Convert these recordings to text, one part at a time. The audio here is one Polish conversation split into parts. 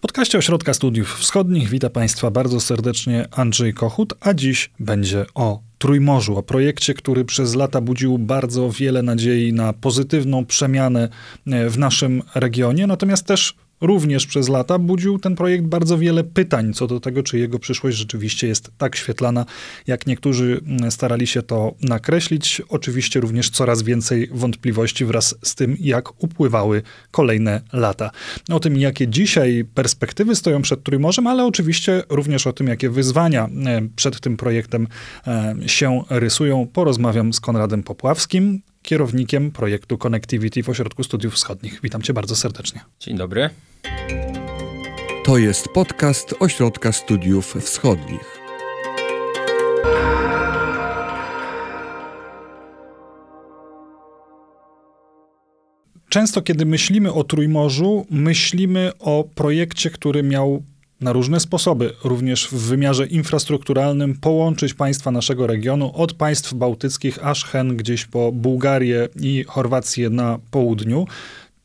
W podcaście Ośrodka Studiów Wschodnich witam Państwa bardzo serdecznie Andrzej Kochut, a dziś będzie o Trójmorzu, o projekcie, który przez lata budził bardzo wiele nadziei na pozytywną przemianę e, w naszym regionie, natomiast też również przez lata budził ten projekt bardzo wiele pytań co do tego, czy jego przyszłość rzeczywiście jest tak świetlana, jak niektórzy mm, starali się to nakreślić. Oczywiście również coraz więcej wątpliwości wraz z tym, jak upływały kolejne lata. O tym, jakie dzisiaj perspektywy stoją przed Trójmorzem, ale oczywiście również o tym, jakie wyzwania e, przed tym projektem e, się rysują, porozmawiam z Konradem Popławskim, kierownikiem projektu Connectivity w Ośrodku Studiów Wschodnich. Witam cię bardzo serdecznie. Dzień dobry. To jest podcast Ośrodka Studiów Wschodnich. Często, kiedy myślimy o Trójmorzu, myślimy o projekcie, który miał na różne sposoby, również w wymiarze infrastrukturalnym, połączyć państwa naszego regionu od państw bałtyckich aż hen gdzieś po Bułgarię i Chorwację na południu.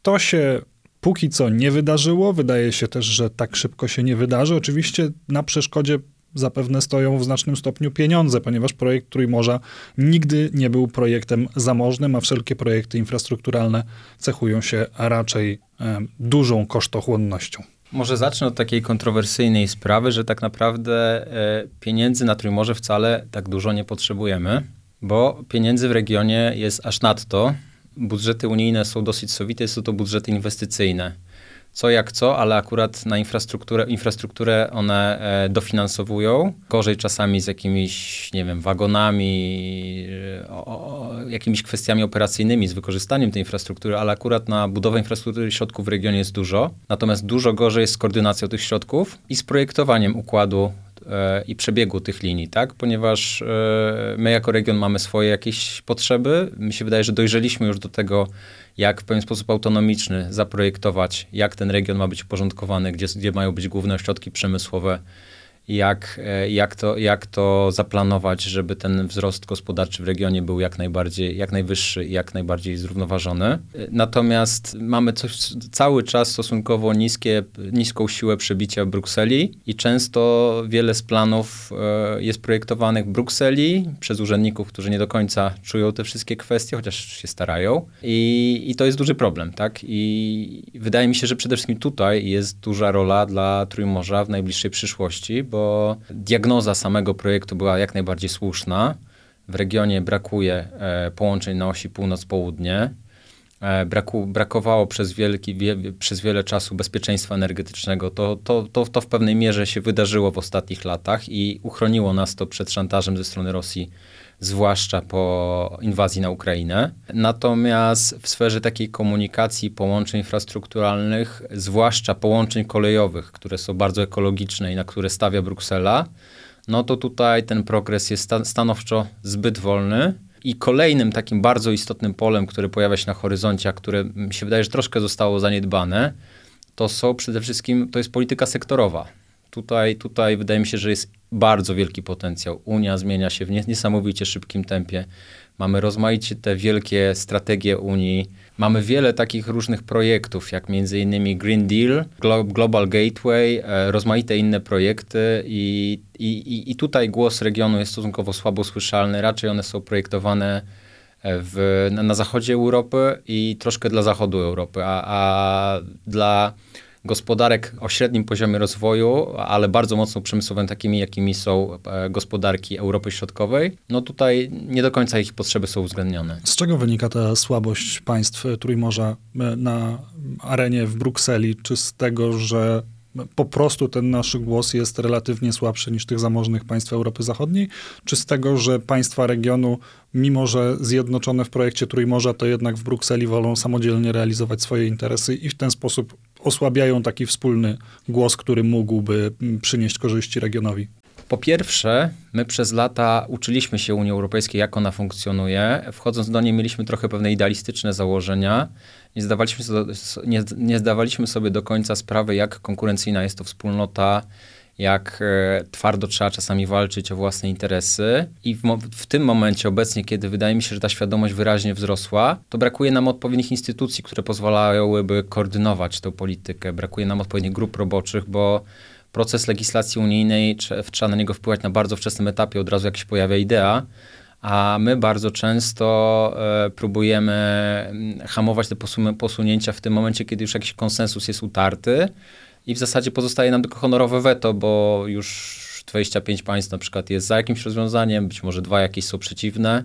To się póki co nie wydarzyło. Wydaje się też, że tak szybko się nie wydarzy. Oczywiście na przeszkodzie zapewne stoją w znacznym stopniu pieniądze, ponieważ projekt Trójmorza nigdy nie był projektem zamożnym, a wszelkie projekty infrastrukturalne cechują się raczej dużą kosztochłonnością. Może zacznę od takiej kontrowersyjnej sprawy, że tak naprawdę e, pieniędzy na Trójmorze wcale tak dużo nie potrzebujemy, bo pieniędzy w regionie jest aż nadto. Budżety unijne są dosyć sowite, są to budżety inwestycyjne co jak co, ale akurat na infrastrukturę, infrastrukturę one e, dofinansowują. Gorzej czasami z jakimiś, nie wiem, wagonami, e, o, o, jakimiś kwestiami operacyjnymi, z wykorzystaniem tej infrastruktury, ale akurat na budowę infrastruktury środków w regionie jest dużo. Natomiast dużo gorzej jest z koordynacją tych środków i z projektowaniem układu i przebiegu tych linii, tak? Ponieważ e, my jako region mamy swoje jakieś potrzeby. Mi się wydaje, że dojrzeliśmy już do tego, jak w pewien sposób autonomiczny zaprojektować, jak ten region ma być uporządkowany, gdzie, gdzie mają być główne ośrodki przemysłowe, jak, e, jak, to, jak to zaplanować, żeby ten wzrost gospodarczy w regionie był jak najbardziej, jak najwyższy i jak najbardziej zrównoważony. Natomiast mamy coś, cały czas stosunkowo niskie, niską siłę przebicia w Brukseli i często wiele z planów e, jest projektowanych w Brukseli przez urzędników, którzy nie do końca czują te wszystkie kwestie, chociaż się starają. I, i to jest duży problem, tak? I wydaje mi się, że przede wszystkim tutaj jest duża rola dla Trójmorza w najbliższej przyszłości, bo diagnoza samego projektu była jak najbardziej słuszna. W regionie brakuje e, połączeń na osi północ-południe. E, braku, brakowało przez, wielki, wie, przez wiele czasu bezpieczeństwa energetycznego. To, to, to, to w pewnej mierze się wydarzyło w ostatnich latach i uchroniło nas to przed szantażem ze strony Rosji zwłaszcza po inwazji na Ukrainę. Natomiast w sferze takiej komunikacji, połączeń infrastrukturalnych, zwłaszcza połączeń kolejowych, które są bardzo ekologiczne i na które stawia Bruksela, no to tutaj ten progres jest stanowczo zbyt wolny. I kolejnym takim bardzo istotnym polem, które pojawia się na horyzoncie, a które mi się wydaje, że troszkę zostało zaniedbane, to są przede wszystkim, to jest polityka sektorowa. Tutaj, tutaj wydaje mi się, że jest bardzo wielki potencjał. Unia zmienia się w niesamowicie szybkim tempie. Mamy rozmaicie te wielkie strategie Unii. Mamy wiele takich różnych projektów, jak między innymi Green Deal, Global Gateway, e, rozmaite inne projekty i, i, i tutaj głos regionu jest stosunkowo słabo słyszalny. Raczej one są projektowane e, w, na, na zachodzie Europy i troszkę dla zachodu Europy, a, a dla gospodarek o średnim poziomie rozwoju, ale bardzo mocno przemysłowe, takimi jakimi są e, gospodarki Europy Środkowej, no tutaj nie do końca ich potrzeby są uwzględnione. Z czego wynika ta słabość państw Trójmorza e, na arenie w Brukseli? Czy z tego, że po prostu ten nasz głos jest relatywnie słabszy niż tych zamożnych państw Europy Zachodniej, czy z tego, że państwa regionu, mimo że zjednoczone w projekcie Trójmorza, to jednak w Brukseli wolą samodzielnie realizować swoje interesy i w ten sposób osłabiają taki wspólny głos, który mógłby mm, przynieść korzyści regionowi? Po pierwsze, my przez lata uczyliśmy się Unii Europejskiej, jak ona funkcjonuje. Wchodząc do niej, mieliśmy trochę pewne idealistyczne założenia. Nie zdawaliśmy, nie, nie zdawaliśmy sobie do końca sprawy, jak konkurencyjna jest to wspólnota, jak e, twardo trzeba czasami walczyć o własne interesy. I w, w, tym momencie, obecnie, kiedy wydaje mi się, że ta świadomość wyraźnie wzrosła, to brakuje nam odpowiednich instytucji, które pozwalałyby koordynować tę politykę. Brakuje nam odpowiednich grup roboczych, bo proces legislacji unijnej, trzeba na niego wpływać na bardzo wczesnym etapie, od razu jak się pojawia idea, a my bardzo często e, próbujemy mm, hamować te posunięcia w tym momencie, kiedy już jakiś konsensus jest utarty i w zasadzie pozostaje nam tylko honorowe weto, bo już 25 państw na przykład jest za jakimś rozwiązaniem, być może dwa jakieś są przeciwne.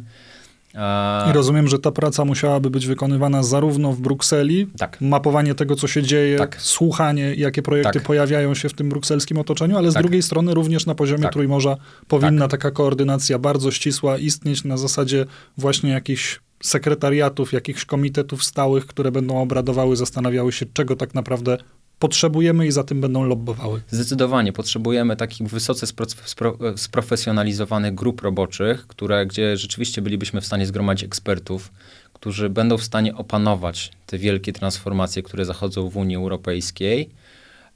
I rozumiem, że ta praca musiałaby być wykonywana zarówno w Brukseli, tak. mapowanie tego, co się dzieje, tak. słuchanie, jakie projekty tak. pojawiają się w tym brukselskim otoczeniu, ale z tak. drugiej strony również na poziomie tak. Trójmorza powinna tak. taka koordynacja bardzo ścisła istnieć na zasadzie właśnie jakichś sekretariatów, jakichś komitetów stałych, które będą obradowały, zastanawiały się, czego tak naprawdę potrzebujemy i za tym będą lobbowały. Zdecydowanie potrzebujemy takich wysoce spro, spro, sprofesjonalizowanych grup roboczych, które, gdzie rzeczywiście bylibyśmy w stanie zgromadzić ekspertów, którzy będą w stanie opanować te wielkie transformacje, które zachodzą w Unii Europejskiej.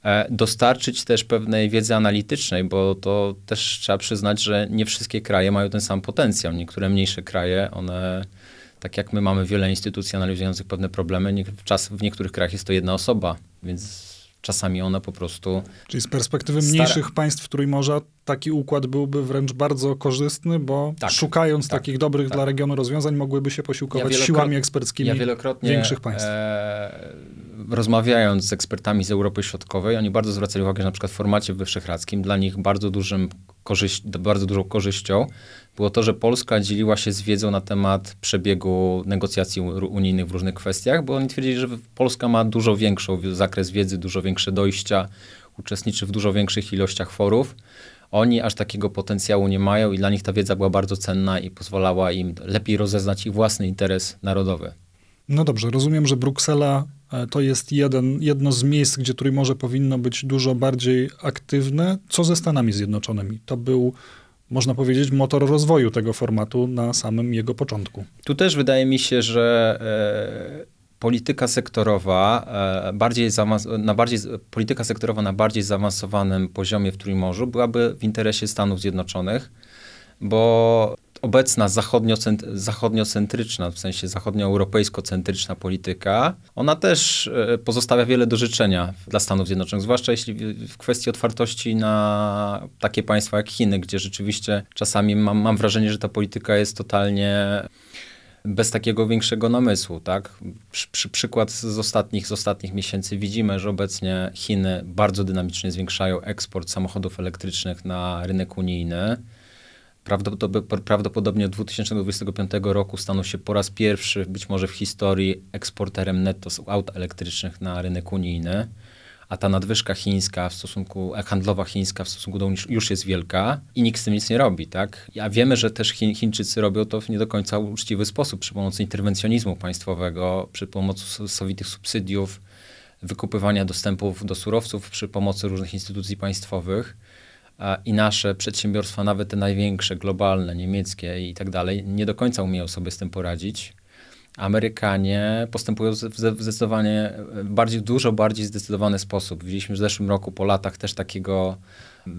E, dostarczyć też pewnej wiedzy analitycznej, bo to też trzeba przyznać, że nie wszystkie kraje mają ten sam potencjał. Niektóre mniejsze kraje, one tak jak my mamy wiele instytucji analizujących pewne problemy, czas, w niektórych krajach jest to jedna osoba, więc czasami one po prostu... Czyli z perspektywy mniejszych państw Trójmorza taki układ byłby wręcz bardzo korzystny, bo tak, szukając tak, takich dobrych tak. dla regionu rozwiązań mogłyby się posiłkować ja siłami eksperckimi ja wielokrotnie, większych państw. E, rozmawiając z ekspertami z Europy Środkowej, oni bardzo zwracali uwagę, że na przykład w formacie wyszehradzkim dla nich bardzo dużym bardzo dużą korzyścią było to, że Polska dzieliła się z wiedzą na temat przebiegu negocjacji unijnych w różnych kwestiach, bo oni twierdzili, że Polska ma dużo większą zakres wiedzy, dużo większe dojścia, uczestniczy w dużo większych ilościach forów. Oni aż takiego potencjału nie mają i dla nich ta wiedza była bardzo cenna i pozwalała im lepiej rozeznać ich własny interes narodowy. No dobrze, rozumiem, że Bruksela to jest jeden, jedno z miejsc, gdzie Trójmorze powinno być dużo bardziej aktywne. Co ze Stanami Zjednoczonymi? To był można powiedzieć, motor rozwoju tego formatu na samym jego początku. Tu też wydaje mi się, że e, polityka sektorowa e, bardziej na bardziej, polityka sektorowa na bardziej zaawansowanym poziomie w Trójmorzu byłaby w interesie Stanów Zjednoczonych, bo obecna zachodniocentryczna, w sensie zachodnioeuropejsko-centryczna polityka, ona też e, pozostawia wiele do życzenia dla Stanów Zjednoczonych, zwłaszcza jeśli w kwestii otwartości na takie państwa jak Chiny, gdzie rzeczywiście czasami mam, mam wrażenie, że ta polityka jest totalnie bez takiego większego namysłu, tak? Przy, przy, przykład z ostatnich, z ostatnich miesięcy widzimy, że obecnie Chiny bardzo dynamicznie zwiększają eksport samochodów elektrycznych na rynek unijny. Prawdopodobnie od 2025 roku staną się po raz pierwszy, być może w historii, eksporterem netto aut elektrycznych na rynek unijny. A ta nadwyżka chińska w stosunku, e, handlowa chińska w stosunku do już jest wielka i nikt z tym nic nie robi, tak? A wiemy, że też Chiń, Chińczycy robią to w nie do końca uczciwy sposób, przy pomocy interwencjonizmu państwowego, przy pomocy sowitych subsydiów, wykupywania dostępów do surowców przy pomocy różnych instytucji państwowych i nasze przedsiębiorstwa, nawet te największe, globalne, niemieckie i tak dalej, nie do końca umieją sobie z tym poradzić. Amerykanie postępują w zdecydowanie bardziej, dużo bardziej zdecydowany sposób. Widzieliśmy w zeszłym roku po latach też takiego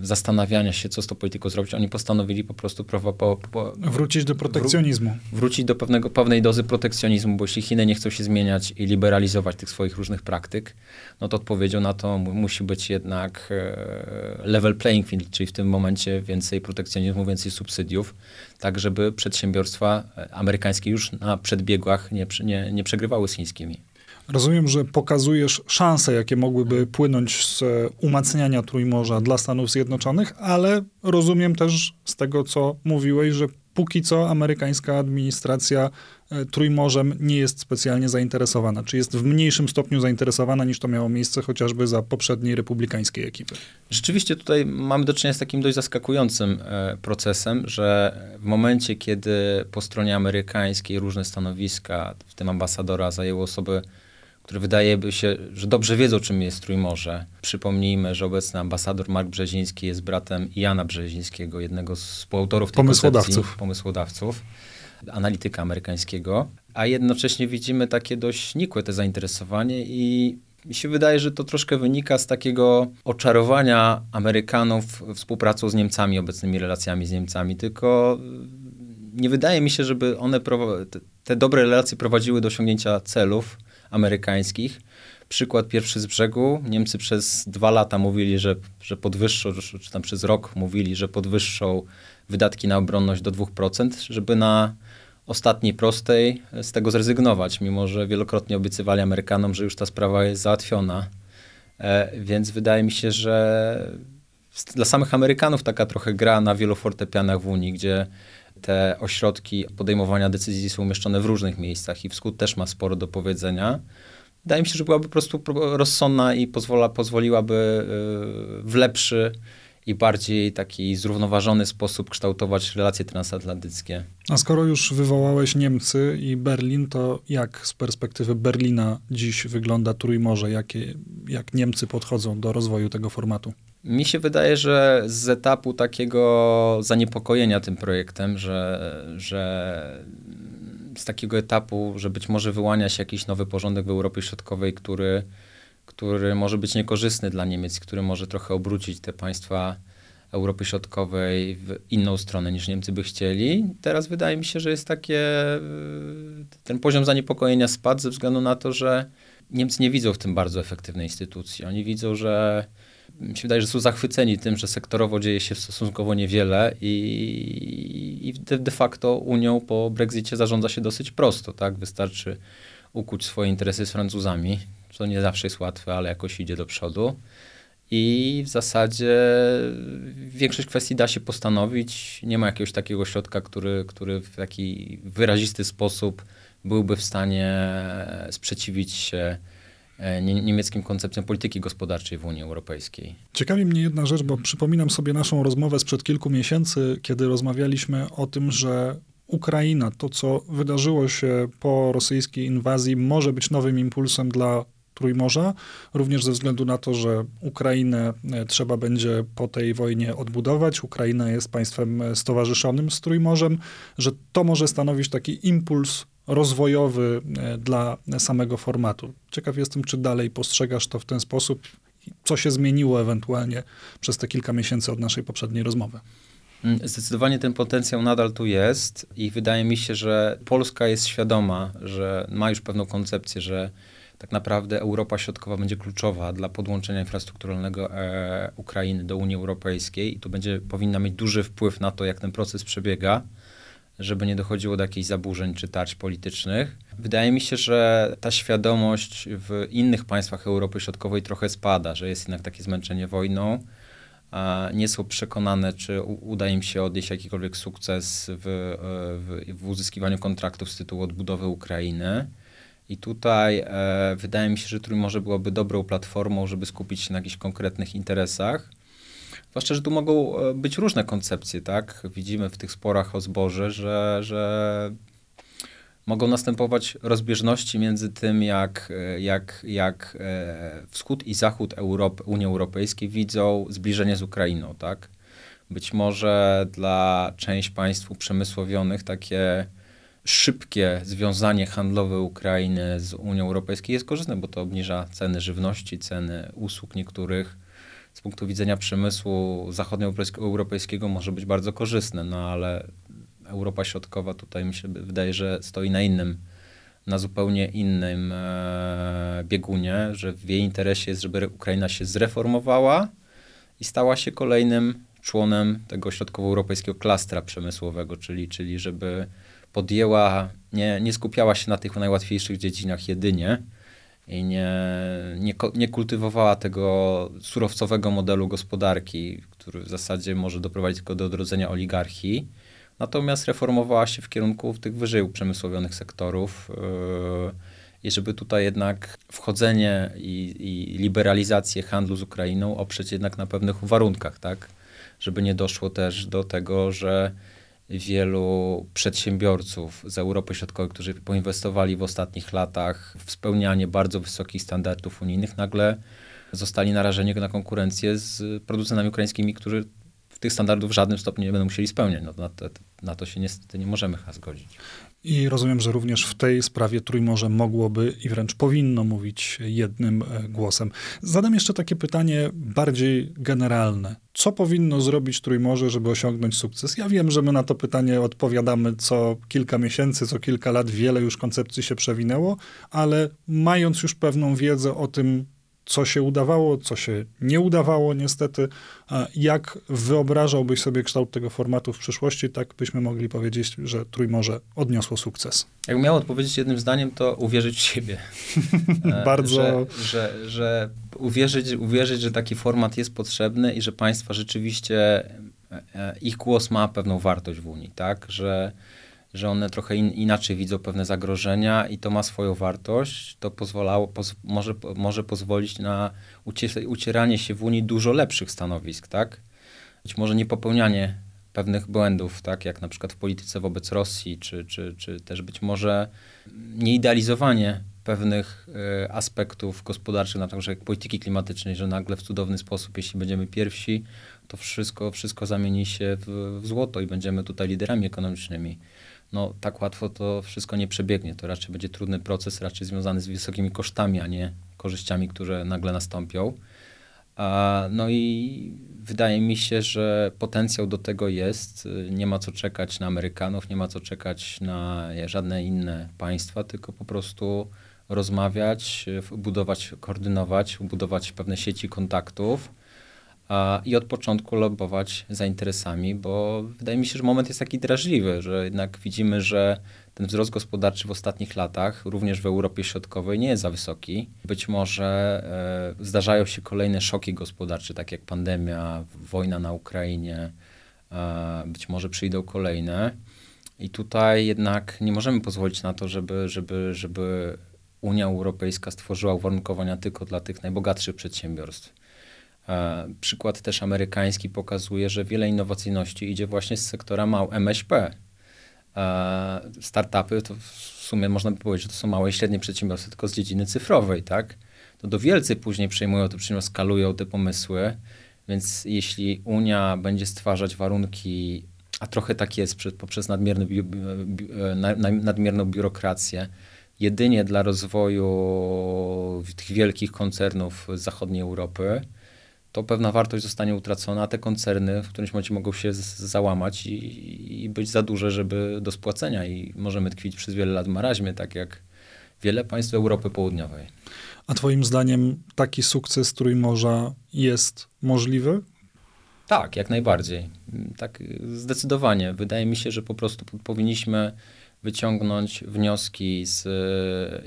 zastanawiania się, co z tą polityką zrobić, oni postanowili po prostu po, po, po, wrócić do protekcjonizmu. wrócić do pewnego, pewnej dozy protekcjonizmu, bo jeśli Chiny nie chcą się zmieniać i liberalizować tych swoich różnych praktyk, no to odpowiedzią na to musi być jednak e, level playing field, czyli w tym momencie więcej protekcjonizmu, więcej subsydiów, tak żeby przedsiębiorstwa e, amerykańskie już na przedbiegach nie, nie, nie przegrywały z chińskimi. Rozumiem, że pokazujesz szanse, jakie mogłyby płynąć z umacniania Trójmorza dla Stanów Zjednoczonych, ale rozumiem też z tego, co mówiłeś, że póki co amerykańska administracja e, Trójmorzem nie jest specjalnie zainteresowana, czy jest w mniejszym stopniu zainteresowana niż to miało miejsce chociażby za poprzedniej republikańskiej ekipy. Rzeczywiście tutaj mamy do czynienia z takim dość zaskakującym e, procesem, że w momencie, kiedy po stronie amerykańskiej różne stanowiska, w tym ambasadora, zajęły osoby które wydaje by się, że dobrze wiedzą, czym jest Trójmorze. Przypomnijmy, że obecny ambasador Mark Brzeziński jest bratem Jana Brzezińskiego, jednego z współautorów tej pomysłodawców. pomysłodawców, analityka amerykańskiego. A jednocześnie widzimy takie dość nikłe te zainteresowanie i Mi się wydaje, że to troszkę wynika z takiego oczarowania Amerykanów współpracą z Niemcami, obecnymi relacjami z Niemcami, tylko nie wydaje mi się, żeby one te dobre relacje prowadziły do osiągnięcia celów amerykańskich. Przykład pierwszy z brzegu. Niemcy przez dwa lata mówili, że, że podwyższą, czy tam przez rok mówili, że podwyższą wydatki na obronność do 2%, żeby na ostatniej prostej z tego zrezygnować, mimo że wielokrotnie obiecywali Amerykanom, że już ta sprawa jest załatwiona. E, więc wydaje mi się, że dla samych Amerykanów taka trochę gra na wielu fortepianach w Unii, gdzie te ośrodki podejmowania decyzji są umieszczone w różnych miejscach i wschód też ma sporo do powiedzenia. Wydaje mi się, że byłaby po prostu rozsądna i pozwola, pozwoliłaby y, w lepszy i bardziej taki zrównoważony sposób kształtować relacje transatlantyckie. A skoro już wywołałeś Niemcy i Berlin, to jak z perspektywy Berlina dziś wygląda Trójmorze? Jakie, jak Niemcy podchodzą do rozwoju tego formatu? Mi się wydaje, że z etapu takiego zaniepokojenia tym projektem, że, że z takiego etapu, że być może wyłania się jakiś nowy porządek w Europie Środkowej, który, który może być niekorzystny dla Niemiec, który może trochę obrócić te państwa Europy Środkowej w inną stronę niż Niemcy by chcieli. Teraz wydaje mi się, że jest takie, ten poziom zaniepokojenia spadł ze względu na to, że Niemcy nie widzą w tym bardzo efektywnej instytucji. Oni widzą, że mi się wydaje, że są zachwyceni tym, że sektorowo dzieje się stosunkowo niewiele i, i de, de, facto Unią po Brexicie zarządza się dosyć prosto. Tak? Wystarczy ukuć swoje interesy z Francuzami, co nie zawsze jest łatwe, ale jakoś idzie do przodu. I w zasadzie większość kwestii da się postanowić. Nie ma jakiegoś takiego środka, który, który w taki wyrazisty sposób byłby w stanie sprzeciwić się niemieckim koncepcjom polityki gospodarczej w Unii Europejskiej. Ciekawi mnie jedna rzecz, bo przypominam sobie naszą rozmowę sprzed kilku miesięcy, kiedy rozmawialiśmy o tym, że Ukraina, to co wydarzyło się po rosyjskiej inwazji, może być nowym impulsem dla Trójmorza, również ze względu na to, że Ukrainę e, trzeba będzie po tej wojnie odbudować. Ukraina jest państwem stowarzyszonym z Trójmorzem, że to może stanowić taki impuls rozwojowy e, dla samego formatu. Ciekaw jestem, czy dalej postrzegasz to w ten sposób, co się zmieniło ewentualnie przez te kilka miesięcy od naszej poprzedniej rozmowy. Mm, zdecydowanie ten potencjał nadal tu jest i wydaje mi się, że Polska jest świadoma, że ma już pewną koncepcję, że tak naprawdę Europa Środkowa będzie kluczowa dla podłączenia infrastrukturalnego e, Ukrainy do Unii Europejskiej i to będzie powinna mieć duży wpływ na to, jak ten proces przebiega żeby nie dochodziło do jakichś zaburzeń czy tarć politycznych. Wydaje mi się, że ta świadomość w innych państwach Europy Środkowej trochę spada, że jest jednak takie zmęczenie wojną. Nie są przekonane, czy uda im się odnieść jakikolwiek sukces w, w, w uzyskiwaniu kontraktów z tytułu odbudowy Ukrainy. I tutaj e, wydaje mi się, że Trójmorze byłoby dobrą platformą, żeby skupić się na jakichś konkretnych interesach Zwłaszcza, że tu mogą e, być różne koncepcje, tak? Widzimy w tych sporach o zboże, że, że mogą następować rozbieżności między tym, jak, jak, jak e, wschód i zachód Europy, Unii Europejskiej widzą zbliżenie z Ukrainą, tak? Być może dla części państw uprzemysłowionych takie szybkie związanie handlowe Ukrainy z Unią Europejską jest korzystne, bo to obniża ceny żywności, ceny usług niektórych z punktu widzenia przemysłu zachodnioeuropejskiego może być bardzo korzystne, no ale Europa Środkowa tutaj mi się wydaje, że stoi na innym, na zupełnie innym e, biegunie, że w jej interesie jest, żeby Ukraina się zreformowała i stała się kolejnym członem tego środkowoeuropejskiego klastra przemysłowego, czyli, czyli żeby podjęła, nie, nie skupiała się na tych najłatwiejszych dziedzinach jedynie, i nie, nie, nie kultywowała tego surowcowego modelu gospodarki, który w zasadzie może doprowadzić tylko do odrodzenia oligarchii. Natomiast reformowała się w kierunku tych wyżej uprzemysłowionych sektorów. Yy, I żeby tutaj jednak wchodzenie i, i liberalizację handlu z Ukrainą oprzeć jednak na pewnych warunkach, tak? Żeby nie doszło też do tego, że wielu przedsiębiorców z Europy Środkowej, którzy poinwestowali w ostatnich latach w spełnianie bardzo wysokich standardów unijnych, nagle zostali narażeni na konkurencję z producentami ukraińskimi, którzy tych standardów w żadnym stopniu nie będą musieli spełniać. No, na, to, na to się niestety nie możemy zgodzić. I rozumiem, że również w tej sprawie Trójmorze mogłoby i wręcz powinno mówić jednym e, głosem. Zadam jeszcze takie pytanie bardziej generalne. Co powinno zrobić Trójmorze, żeby osiągnąć sukces? Ja wiem, że my na to pytanie odpowiadamy co kilka miesięcy, co kilka lat, wiele już koncepcji się przewinęło, ale mając już pewną wiedzę o tym, co się udawało, co się nie udawało niestety. Jak wyobrażałbyś sobie kształt tego formatu w przyszłości, tak byśmy mogli powiedzieć, że Trójmorze odniosło sukces? Jak miał odpowiedzieć jednym zdaniem, to uwierzyć w siebie. E, Bardzo... Że, że, że uwierzyć, uwierzyć, że taki format jest potrzebny i że państwa rzeczywiście, e, e, ich głos ma pewną wartość w Unii, tak? Że że one trochę in, inaczej widzą pewne zagrożenia i to ma swoją wartość, to pozwalało, poz, może, może pozwolić na ucieranie się w Unii dużo lepszych stanowisk, tak? Być może nie popełnianie pewnych błędów, tak, jak na przykład w polityce wobec Rosji, czy, czy, czy też być może nieidealizowanie pewnych y, aspektów gospodarczych, na przykład jak polityki klimatycznej, że nagle w cudowny sposób, jeśli będziemy pierwsi, to wszystko, wszystko zamieni się w, w złoto i będziemy tutaj liderami ekonomicznymi no tak łatwo to wszystko nie przebiegnie. To raczej będzie trudny proces, raczej związany z wysokimi kosztami, a nie korzyściami, które nagle nastąpią. No i wydaje mi się, że potencjał do tego jest. Nie ma co czekać na Amerykanów, nie ma co czekać na żadne inne państwa, tylko po prostu rozmawiać, budować, koordynować, budować pewne sieci kontaktów i od początku lobbować za interesami, bo wydaje mi się, że moment jest taki drażliwy, że jednak widzimy, że ten wzrost gospodarczy w ostatnich latach, również w Europie Środkowej, nie jest za wysoki. Być może e, zdarzają się kolejne szoki gospodarcze, tak jak pandemia, wojna na Ukrainie, e, być może przyjdą kolejne. I tutaj jednak nie możemy pozwolić na to, żeby, żeby, żeby Unia Europejska stworzyła uwarunkowania tylko dla tych najbogatszych przedsiębiorstw przykład też amerykański pokazuje, że wiele innowacyjności idzie właśnie z sektora mał MŚP. Startupy to w sumie można by powiedzieć, że to są małe i średnie przedsiębiorstwa, tylko z dziedziny cyfrowej, tak? To do wielcy później przejmują to przedsiębiorstwa, skalują te pomysły, więc jeśli Unia będzie stwarzać warunki, a trochę tak jest poprzez nadmierny nadmierną biurokrację, jedynie dla rozwoju tych wielkich koncernów zachodniej Europy, to pewna wartość zostanie utracona, a te koncerny w którymś momencie mogą się załamać i, i, być za duże, żeby do spłacenia i możemy tkwić przez wiele lat w maraźmie, tak jak wiele państw Europy Południowej. A twoim zdaniem taki sukces Trójmorza jest możliwy? Tak, jak najbardziej. Tak, zdecydowanie. Wydaje mi się, że po prostu powinniśmy wyciągnąć wnioski z,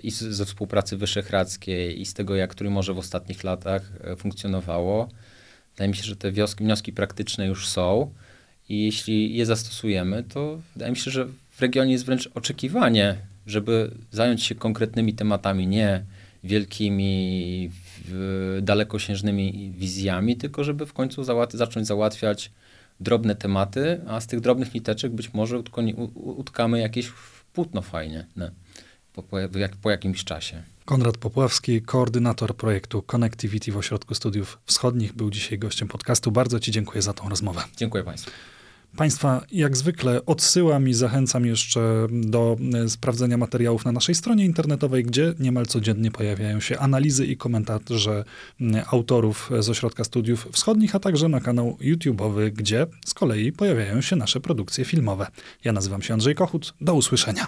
i z, ze współpracy wyszehradzkiej i z tego, jak Trójmorze w ostatnich latach e, funkcjonowało. Wydaje mi się, że te wnioski, wnioski praktyczne już są i jeśli je zastosujemy, to wydaje mi się, że w regionie jest wręcz oczekiwanie, żeby zająć się konkretnymi tematami, nie wielkimi, dalekosiężnymi wizjami, tylko żeby w końcu załat zacząć załatwiać drobne tematy, a z tych drobnych niteczek być może utkamy jakieś płótno fajnie ne, po, po jakimś czasie. Konrad Popławski, koordynator projektu Connectivity w Ośrodku Studiów Wschodnich, był dzisiaj gościem podcastu. Bardzo Ci dziękuję za tą rozmowę. Dziękuję Państwu. Państwa jak zwykle odsyłam i zachęcam jeszcze do e, sprawdzenia materiałów na naszej stronie internetowej, gdzie niemal codziennie pojawiają się analizy i komentarze autorów z Ośrodka Studiów Wschodnich, a także na kanał YouTube'owy, gdzie z kolei pojawiają się nasze produkcje filmowe. Ja nazywam się Andrzej Kochut. Do usłyszenia.